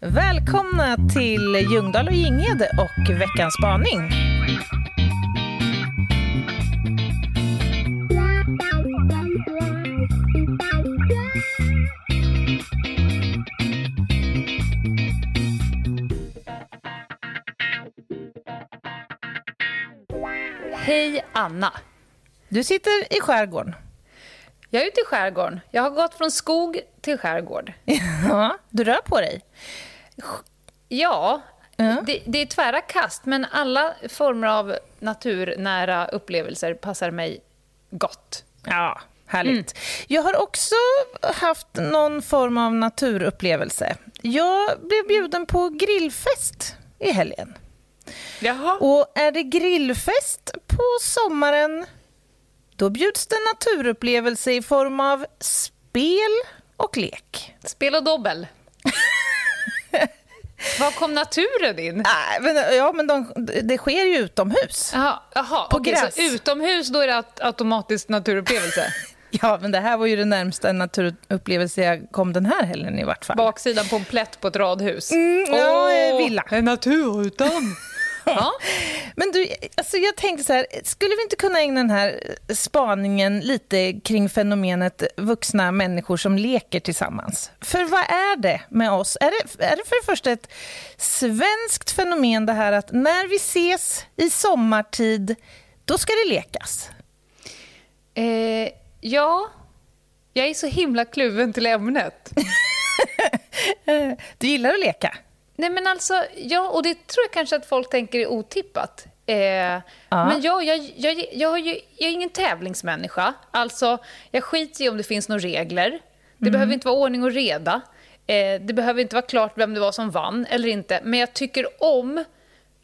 Välkomna till Ljungdahl och Ginged och veckans spaning. Hej Anna. Du sitter i skärgården. Jag är ute i skärgården. Jag har gått från skog till skärgård. Ja, du rör på dig. Ja, det, det är tvära kast, men alla former av naturnära upplevelser passar mig gott. Ja, härligt. Jag har också haft någon form av naturupplevelse. Jag blev bjuden på grillfest i helgen. Jaha. Och är det grillfest på sommaren, då bjuds det naturupplevelse i form av spel och lek. Spel och dobbel. Var kom naturen in? Nej, men, ja, men de, det sker ju utomhus. Jaha På okej, gräs. så utomhus då är det aut- automatiskt naturupplevelse? Ja, men det här var ju det närmsta naturupplevelse jag kom den här helgen i vart fall. Baksidan på en plätt på ett radhus? Mm, ja, eh, villa. En naturutan. Ja. Men du, alltså jag tänkte så här, skulle vi inte kunna ägna den här spaningen lite kring fenomenet vuxna människor som leker tillsammans? För vad är det med oss? Är det, är det för det första ett svenskt fenomen det här att när vi ses i sommartid, då ska det lekas? Eh, ja, jag är så himla kluven till ämnet. Du gillar att leka? Nej men alltså, ja, och det tror jag kanske att folk tänker är otippat. Eh, Men jag, jag, jag, jag, har ju, jag är ingen tävlingsmänniska. Alltså, jag skiter i om det finns några regler. Det behöver inte vara ordning och reda. Eh, det behöver inte vara klart vem det var som vann eller inte. Men jag tycker om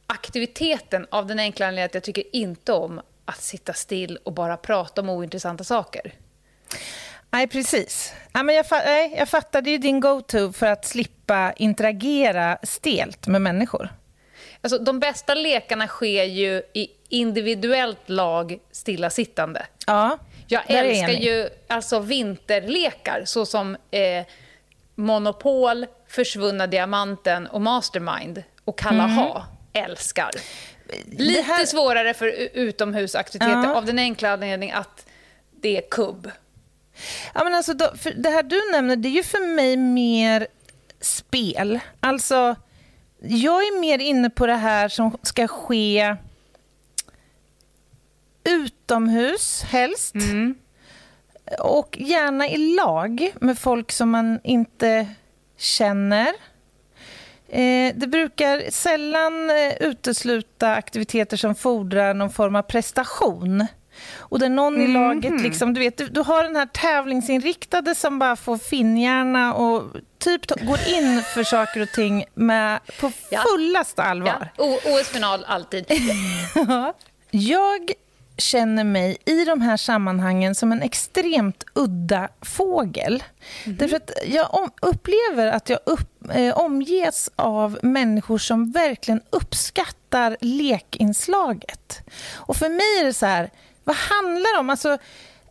aktiviteten av den enkla anledningen att jag tycker inte om att sitta still och bara prata om ointressanta saker. Nej, precis. Ja, men jag, nej, jag är ju din go-to för att slippa interagera stelt med människor. Alltså, de bästa lekarna sker ju i individuellt lag stillasittande. Ja, Jag där är älskar enig. ju alltså vinterlekar såsom eh, Monopol, Försvunna Diamanten och Mastermind och Kalla ha. Älskar. Lite Mm. här- svårare för utomhusaktiviteter Ja. av den enkla anledningen att det är kubb. Ja, men alltså, då, för det här du nämner, det är ju för mig mer spel. Alltså, jag är mer inne på det här som ska ske utomhus, helst. Och gärna i lag med folk som man inte känner. Eh, det brukar sällan eh, utesluta aktiviteter som fordrar någon form av prestation. Och där någon i laget, liksom, du, vet, du, du har den här tävlingsinriktade som bara får finhjärna och typ går in för saker och ting med, på Ja. fullaste allvar. Ja, OS-final alltid. Jag känner mig i de här sammanhangen som en extremt udda fågel. Därför att jag upplever att jag upp, eh, omges av människor som verkligen uppskattar lekinslaget. Och för mig är det så här, vad handlar det om? Alltså,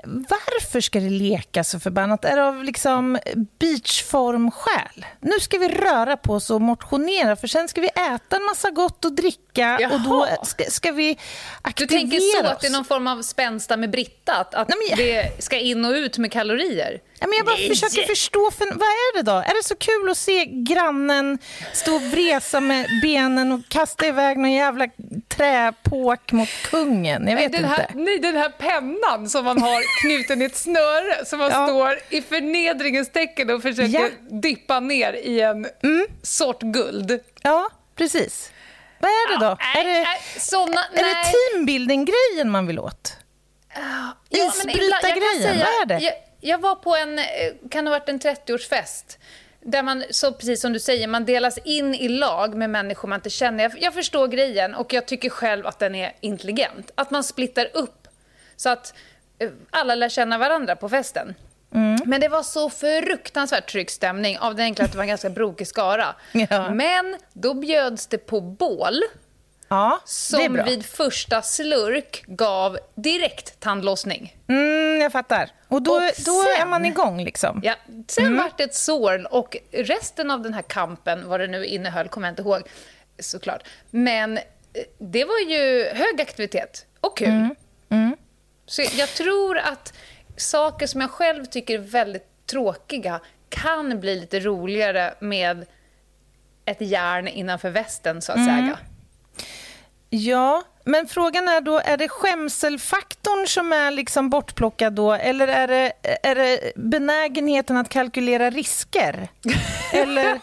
varför ska det lekas så förbannat? Är det av liksom beachformskäl? Nu ska vi röra på oss och motionera för sen ska vi äta en massa gott och dricka och då Jaha. ska, ska vi Du aktivera tänker så oss. att det är någon form av spänsta med Britta? Att, att Nej, men det ska in och ut med kalorier? Ja, men jag bara Nej. försöker förstå, för, vad är det då? Är det så kul att se grannen stå och vresa med benen och kasta iväg någon jävla träpåk mot kungen? Jag vet den inte. här, nej, den här pennan som man har knuten i ett snöre som man Ja. står i förnedringens tecken och försöker Ja. dippa ner i en sort guld. Ja, precis. Vad är det då? Nej, är det, nej, såna, är det teambuilding-grejen man vill åt? Ja, Isbrytargrejen, vad är det? Jag, jag var på en, eh, kan ha varit en 30-årsfest. Där man, så precis som du säger, man delas in i lag med människor man inte känner. Jag, jag förstår grejen och jag tycker själv att den är intelligent. Att man splittar upp så att eh, alla lär känna varandra på festen. Mm. Men det var så fruktansvärt trygg stämning av det enkla att det var en ganska brokig skara. Ja. Men då bjöds det på bål. Ja, som vid första slurk gav direkt tandlossning. Mm, jag fattar. Och då, och sen, då är man igång liksom. Ja, sen mm. vart det ett sår och resten av den här kampen, vad det nu innehöll, kommer jag inte ihåg såklart. Men eh, det var ju hög aktivitet och kul. Mm. Mm. Så jag tror att saker som jag själv tycker är väldigt tråkiga kan bli lite roligare med ett järn innanför västen, så att mm. säga. Ja, men frågan är då, är det skämselfaktorn som är liksom bortplockad då, eller är det, är det benägenheten att kalkylera risker? eller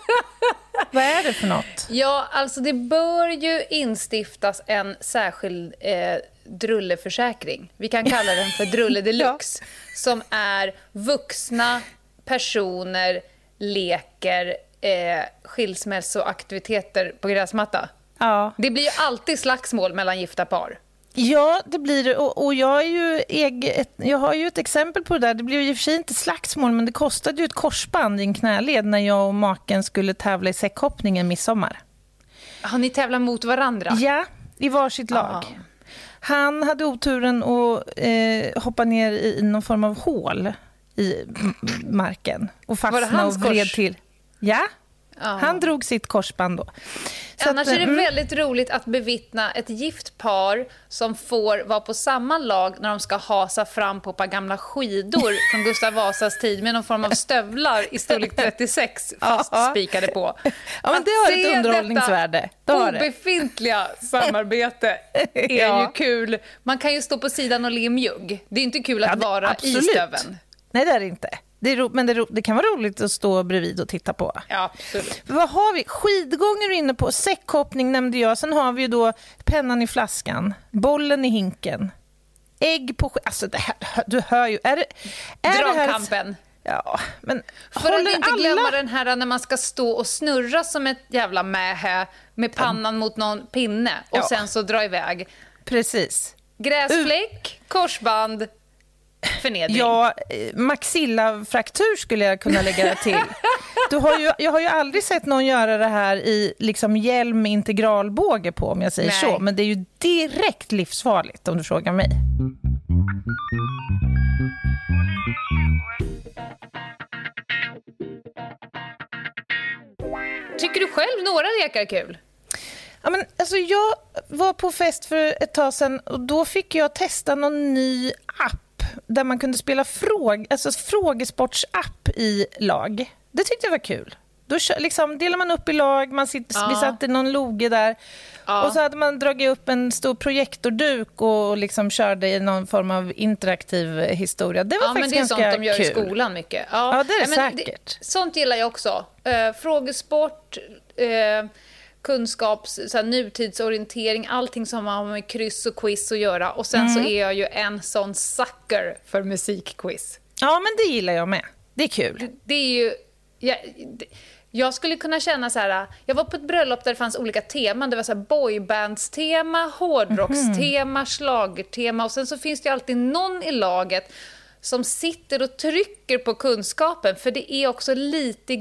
vad är det för något? Ja, alltså det bör ju instiftas en särskild eh, drulleförsäkring. Vi kan kalla den för drulle deluxe, ja. som är vuxna personer leker eh, skilsmässoaktiviteter på gräsmatta. Ja. Det blir ju alltid slagsmål mellan gifta par. Ja, det blir det. Och, och, jag, är ju eget, jag har ju ett exempel på det där. Det blev ju i och för sig inte slagsmål, men det kostade ju ett korsband i en knäled när jag och maken skulle tävla i säckhoppning en midsommar. Har ni tävlat mot varandra? Ja, i varsitt lag. Aha. Han hade oturen att eh, hoppa ner i någon form av hål i marken och fastna och vred kors? till. Ja. Han drog sitt korsband då. Så Annars att, är det mm. väldigt roligt att bevittna ett gift par som får vara på samma lag när de ska hasa fram på ett par gamla skidor från Gustav Vasas tid med någon form av stövlar i storlek 36 fastspikade på. Ja, men det har ett underhållningsvärde. Det obefintliga samarbete är ja. ju kul. Man kan ju stå på sidan och le mjugg. Det är inte kul att ja, vara absolut. i stöveln. Nej, det är det inte. Det är men det, det, kan vara roligt att stå bredvid och titta på. Ja, absolut. Vad har vi? Skidgång är du inne på. Säckhoppning nämnde jag. Sen har vi ju då pennan i flaskan, bollen i hinken, ägg på Alltså, det här, du hör ju. Är det, är Dragkampen. Det Ja, men För att inte alla... glömma den här när man ska stå och snurra som ett jävla mähä med pannan mot någon pinne och ja. sen så dra iväg. Precis. Gräsfläck, korsband, förnedring. Ja, maxillafraktur skulle jag kunna lägga till. Du har ju, jag har ju aldrig sett någon göra det här i liksom hjälm med integralbåge på, om jag säger Nej. så. Men det är ju direkt livsfarligt, om du frågar mig. Tycker du själv några lekar är kul? Ja, men, alltså, jag var på fest för ett tag sedan och då fick jag testa någon ny app där man kunde spela fråg, alltså frågesportsapp i lag. Det tyckte jag var kul. Då liksom, delar man upp i lag, man sitter, ja. vi satt i någon loge där. Ja. Och så hade man dragit upp en stor projektorduk och liksom körde i någon form av interaktiv historia. Det var ja, faktiskt ganska kul. Det är sånt de gör kul. i skolan mycket. Ja, ja det är det säkert. Det, sånt gillar jag också. Uh, frågesport, uh, kunskaps, så här, nutidsorientering, allting som har med kryss och quiz att göra. Och sen mm. så är jag ju en sån sucker för musikquiz. Ja, men det gillar jag med. Det är kul. Det, det är ju... Jag, det, jag skulle kunna känna så här, jag var på ett bröllop där det fanns olika teman. Det var så här boybandstema, hårdrockstema, mm. slagertema och sen så finns det alltid någon i laget som sitter och trycker på kunskapen. För det är också lite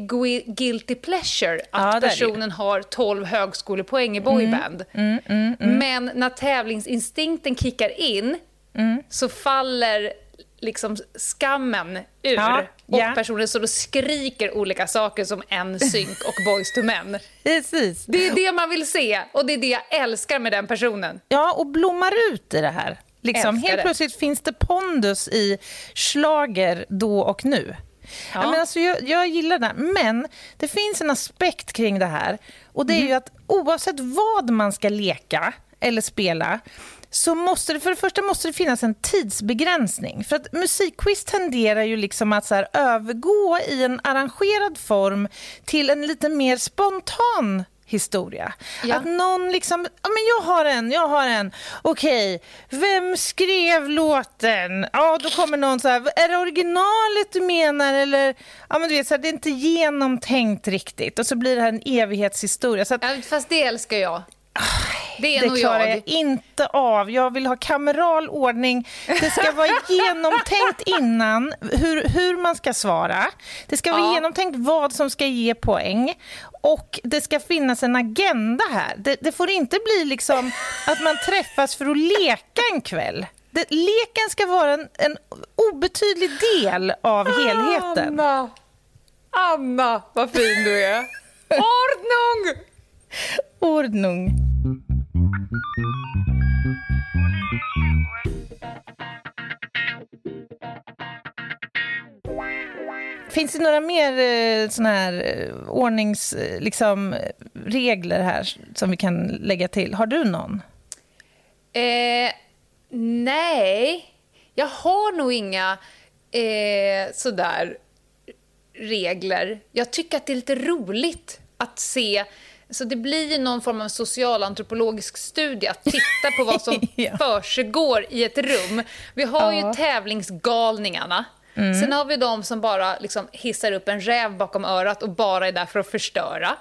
guilty pleasure att ja, personen har 12 högskolepoäng i boyband. Mm, mm, mm, mm, Men när tävlingsinstinkten kickar in mm. så faller liksom skammen ur. Ja, och ja. personen står och skriker olika saker som en synk och Boys to Men. Precis. Det är det man vill se och det är det jag älskar med den personen. Ja, och blommar ut i det här. Liksom, helt plötsligt finns det pondus i slager då och nu. Ja. Men alltså, jag, jag gillar det. Men det finns en aspekt kring det här. Och det är mm. ju att oavsett vad man ska leka eller spela så måste det, för det första måste det finnas en tidsbegränsning. För att musikquiz tenderar ju liksom att så här, övergå i en arrangerad form till en lite mer spontan historia. Ja. Att någon liksom, ja men jag har en, jag har en. Okej, vem skrev låten? Ja, då kommer någon så här, är det originalet du menar eller? Ja men du vet, så här, det är inte genomtänkt riktigt och så blir det här en evighetshistoria. Så att, ja, fast det älskar jag. Det är det klarar jag. jag inte av. Jag vill ha kameral ordning. Det ska vara genomtänkt innan hur, hur man ska svara. Det ska vara Ja. genomtänkt vad som ska ge poäng. Och det ska finnas en agenda här. Det, det får inte bli liksom att man träffas för att leka en kväll. Det, leken ska vara en, en obetydlig del av helheten. Anna! Anna, vad fin du är! Ordnung! Ordnung. Finns det några mer eh, såna här eh, ordningsregler eh, liksom, här som vi kan lägga till? Har du någon? Eh, nej, jag har nog inga eh, sådär regler. Jag tycker att det är lite roligt att se så det blir någon form av socialantropologisk studie att titta på vad som Ja. försiggår i ett rum. Vi har Ja. ju tävlingsgalningarna. Sen har vi de som bara liksom hissar upp en räv bakom örat och bara är där för att förstöra.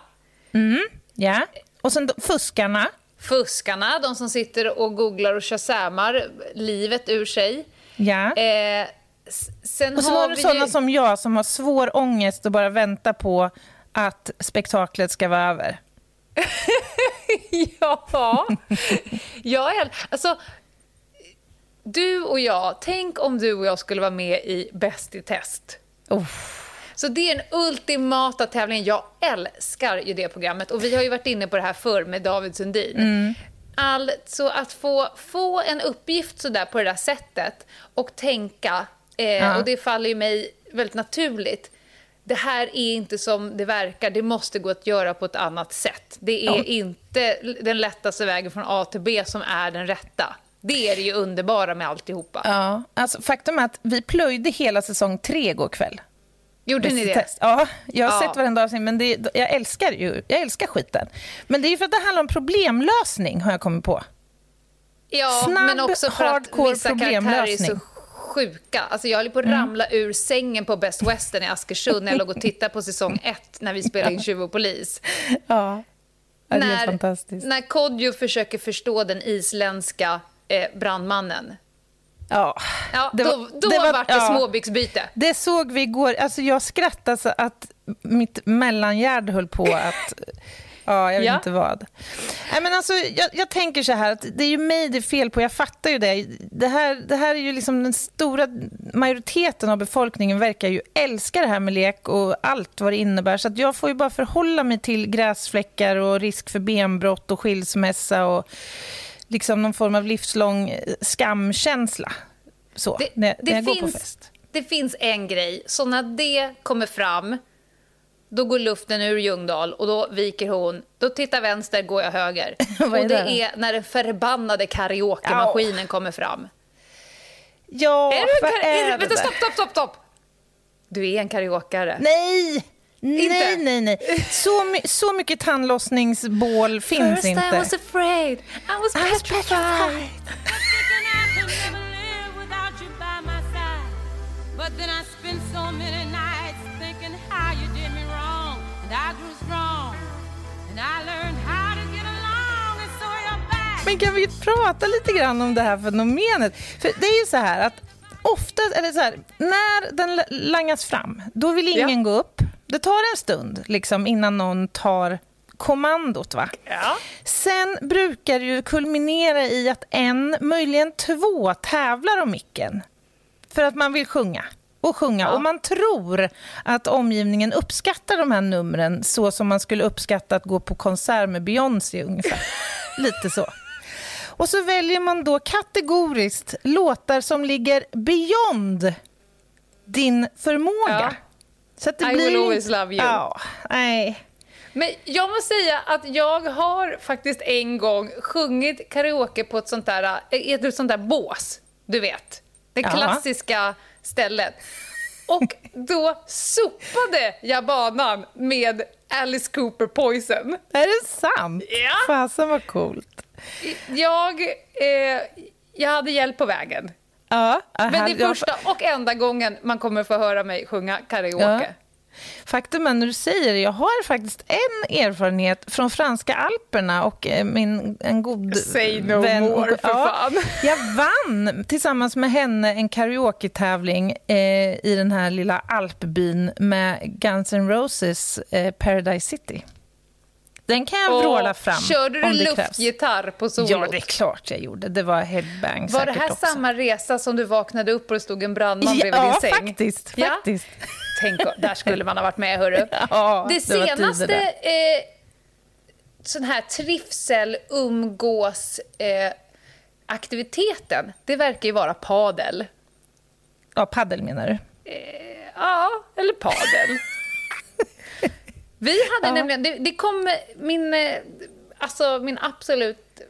Ja. Och sen fuskarna. Fuskarna, de som sitter och googlar och shazammar livet ur sig. Ja. Eh, sen och så har har du vi sådana ju... som jag som har svår ångest och bara väntar på att spektaklet ska vara över. ja, jag är... Alltså, du och jag, tänk om du och jag skulle vara med i Bäst i test. Så det är den ultimata tävlingen. Jag älskar ju det programmet. Och vi har ju varit inne på det här förr med David Sundin. Mm. Alltså att få, få en uppgift sådär på det där sättet och tänka, eh, Ja. och det faller ju mig väldigt naturligt. Det här är inte som det verkar, det måste gå att göra på ett annat sätt. Det är Ja. inte den lättaste vägen från A till B som är den rätta. Det är det ju underbara med alltihopa. Ja, alltså, faktum är att vi plöjde hela säsong tre igår kväll. Gjorde ni det? test. Ja, jag har Ja. sett varenda avsnitt, men det, jag älskar ju jag älskar skiten. Men det är för att det handlar om problemlösning, har jag kommit på. Ja, Snabb, men också för att vissa karaktärer är så sjuka. Alltså jag höll på att ramla ur sängen på Best Western i Askersund när jag låg och tittade på säsong ett när vi spelade in Tjuv och polis. Ja, det är när, fantastiskt. när Kodjo försöker förstå den isländska eh, brandmannen. Ja, Ja, det var- då då det var- vart det ja. småbyxbyte. det såg vi igår. Alltså jag skrattade så att mitt mellangärd höll på att... Ja, jag vet Ja. inte vad. Nej, men alltså, jag, jag tänker så här, att det är ju mig det är fel på. Jag fattar ju det. Det här, det här är ju liksom den stora majoriteten av befolkningen verkar ju älska det här med lek och allt vad det innebär. Så att jag får ju bara förhålla mig till gräsfläckar och risk för benbrott och skilsmässa och liksom någon form av livslång eh, skamkänsla. Så, Det, när, det när jag går på finns, fest. det finns en grej, så när det kommer fram, då går luften ur Ljungdahl och då viker hon. Då tittar vänster, går jag höger. Och det är när den förbannade karaoke-maskinen kommer fram. Ja, Är du vad är är det vänta, stopp, stopp, stopp, stopp! Du är en karaokeare. Nej! Nej, Inte? nej, nej. Så, my- så mycket tandlossningsbål finns First inte. I was afraid, I was I was petrified. Men kan vi prata lite grann om det här fenomenet? För det är ju så här att ofta, eller så här, när den langas fram, då vill ingen Ja. gå upp. Det tar en stund liksom, innan någon tar kommandot. Va? Ja. Sen brukar det ju kulminera i att en, möjligen två, tävlar om micken. För att man vill sjunga och sjunga. Ja. Och man tror att omgivningen uppskattar de här numren så som man skulle uppskatta att gå på konsert med Beyoncé ungefär. Lite så. Och så väljer man då kategoriskt låtar som ligger beyond din förmåga. Ja. Så att det I blir will always love you. Ja, nej. Men jag måste säga att jag har faktiskt en gång sjungit karaoke på ett sånt där, ett sånt där bås. Du vet, det klassiska stället. Och då sopade jag banan med Alice Cooper Poison. Är det sant? Ja. Fasen vad coolt. Jag, eh, jag hade hjälp på vägen. Ja, Men här- det är första och enda gången man kommer få höra mig sjunga karaoke. Faktum är när du säger det, jag har faktiskt en erfarenhet från franska alperna och eh, min en god Say no vän. more, och, för fan. Jag vann tillsammans med henne en karaoke-tävling eh, i den här lilla alpbyn med Guns N' Roses eh, Paradise City. Den kan jag vråla fram Körde du luftgitarr på solot? Ja, det är klart jag gjorde. Det var headbang Var det här också. samma resa som du vaknade upp och det stod en brandman bredvid Ja, din säng? faktiskt. Ja? faktiskt. Tänk, där skulle man ha varit med, hörru. Ja, det det senaste eh, sån här trivsel, umgås, eh, aktiviteten, det verkar ju vara padel. Ja, paddel menar du? Ja, eller padel. Vi hade nämligen, det, det kom min, eh, alltså min absolut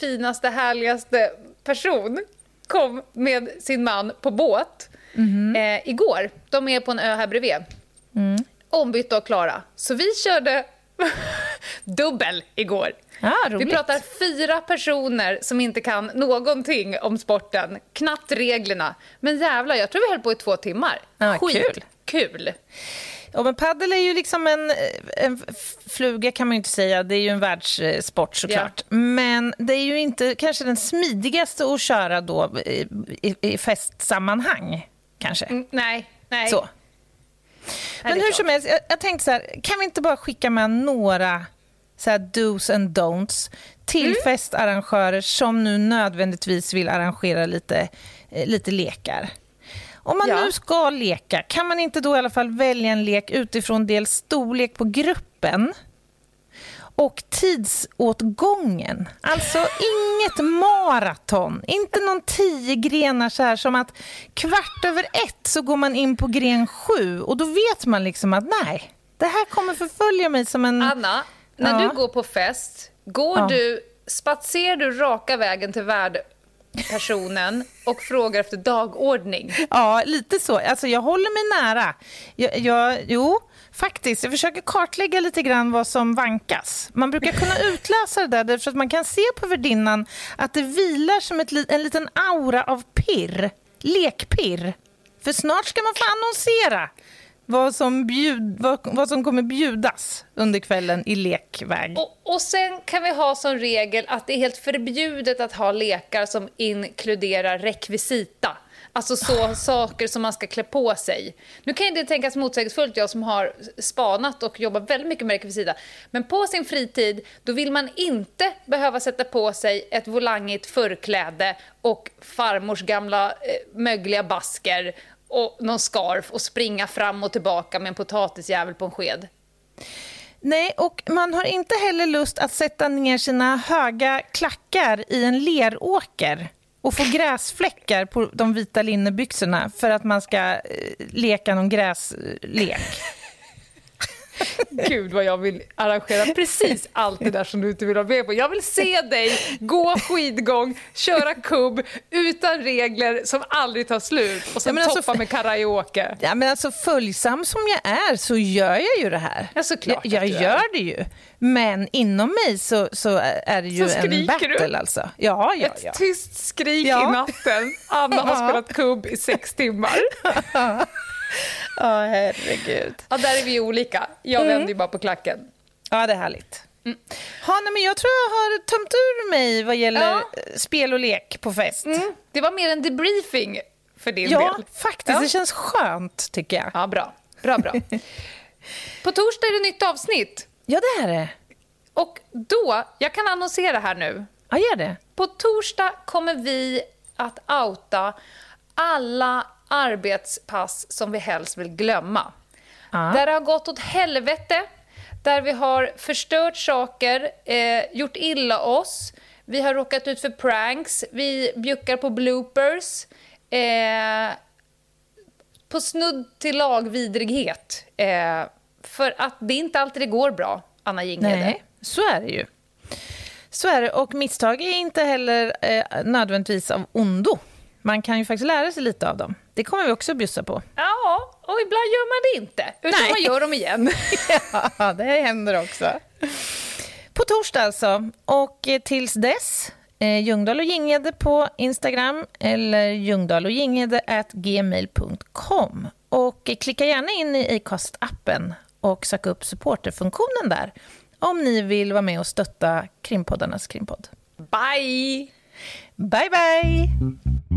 finaste, härligaste person kom med sin man på båt eh, igår. De är på en ö här bredvid. Ombytta och Klara. Så vi körde dubbel igår. Ja, Vi pratar fyra personer som inte kan någonting om sporten, knappt reglerna. Men jävlar, jag tror vi höll på i två timmar. Ja, kul. Kul. Ja, men paddel är ju liksom en, en fluga kan man inte säga. Det är ju en världssport såklart. Men det är ju inte kanske den smidigaste att köra då i, i, i festsammanhang. Kanske. Mm, nej, nej. Så. Men hur klart. som helst, jag, jag tänkte så här, kan vi inte bara skicka med några så här dos and don'ts till Mm. festarrangörer som nu nödvändigtvis vill arrangera lite, eh, lite lekar? Om man Ja. nu ska leka, kan man inte då i alla fall välja en lek utifrån dels storlek på gruppen och tidsåtgången. Alltså inget maraton, inte någon tio grenar så här som att kvart över ett så går man in på gren sju och då vet man liksom att nej, det här kommer förfölja mig som en... Anna, när Ja. du går på fest, går Ja. du, spatserar du raka vägen till värdpersonen och frågar efter dagordning? Ja, lite så. Alltså, jag håller mig nära. Jag, jag, jo, faktiskt. Jag försöker kartlägga lite grann vad som vankas. Man brukar kunna utläsa det där därför att man kan se på värdinnan att det vilar som ett, li- en liten aura av pirr. Lekpirr. För snart ska man få annonsera vad som, bjud, vad, vad som kommer bjudas under kvällen i lekväg. Och, och sen kan vi ha som regel att det är helt förbjudet att ha lekar som inkluderar rekvisita. Alltså så saker som man ska klä på sig. Nu kan det tänkas motsägelsefullt, jag som har spanat och jobbat väldigt mycket med rekvisita. Men på sin fritid, då vill man inte behöva sätta på sig ett volangigt förkläde och farmors gamla eh, mögliga basker och någon scarf och springa fram och tillbaka med en potatisjävel på en sked. Nej, och man har inte heller lust att sätta ner sina höga klackar i en leråker och få gräsfläckar på de vita linnebyxorna för att man ska eh, leka någon gräslek. Gud vad jag vill arrangera precis allt det där som du inte vill vara med på. Jag vill se dig gå skidgång, köra kubb utan regler som aldrig tar slut och sen Ja, men alltså- toppa med karaoke. Ja, men alltså följsam som jag är så gör jag ju det här. Ja, såklart jag jag gör det ju. Men inom mig så, så är det ju en skriker du? battle alltså. Ja, ja, Ett ja. tyst skrik Ja. i natten. Anna har spelat kubb i sex timmar. Ja, herregud. Ja, där är vi olika. Jag Mm. vänder ju bara på klacken. Ja, det är härligt. Ja, nej, men jag tror jag har tömt ur mig vad gäller Ja. eh, spel och lek på fest. Mm. Det var mer en debriefing för din Ja, del. faktiskt. Ja. Det känns skönt, tycker jag. Ja, bra. Bra, bra. På torsdag är det nytt avsnitt. Ja, det är det. Och då, jag kan annonsera här nu. Ja, gör det. På torsdag kommer vi att outa alla arbetspass som vi helst vill glömma. Ja. Där det har gått åt helvete, där vi har förstört saker, eh, gjort illa oss, vi har råkat ut för pranks, vi bjuckar på bloopers. Eh, på snudd till lagvidrighet. Eh, för att det inte alltid det går bra, Anna Jinghede. Nej, så är det ju. Så är det. Och misstag är inte heller eh, nödvändigtvis av ondo. Man kan ju faktiskt lära sig lite av dem. Det kommer vi också bjussa på. Ja, och ibland gör man det inte. Utan Nej. man gör dem igen. Ja, det händer också. På torsdag alltså. Och eh, tills dess, eh, Ljungdahl och Ginghede på Instagram eller ljungdahl och Ginghede at gmail.com. Och klicka gärna in i Acast-appen och sök upp supporterfunktionen där om ni vill vara med och stötta krimpoddarnas krimpodd. Bye! Bye, bye!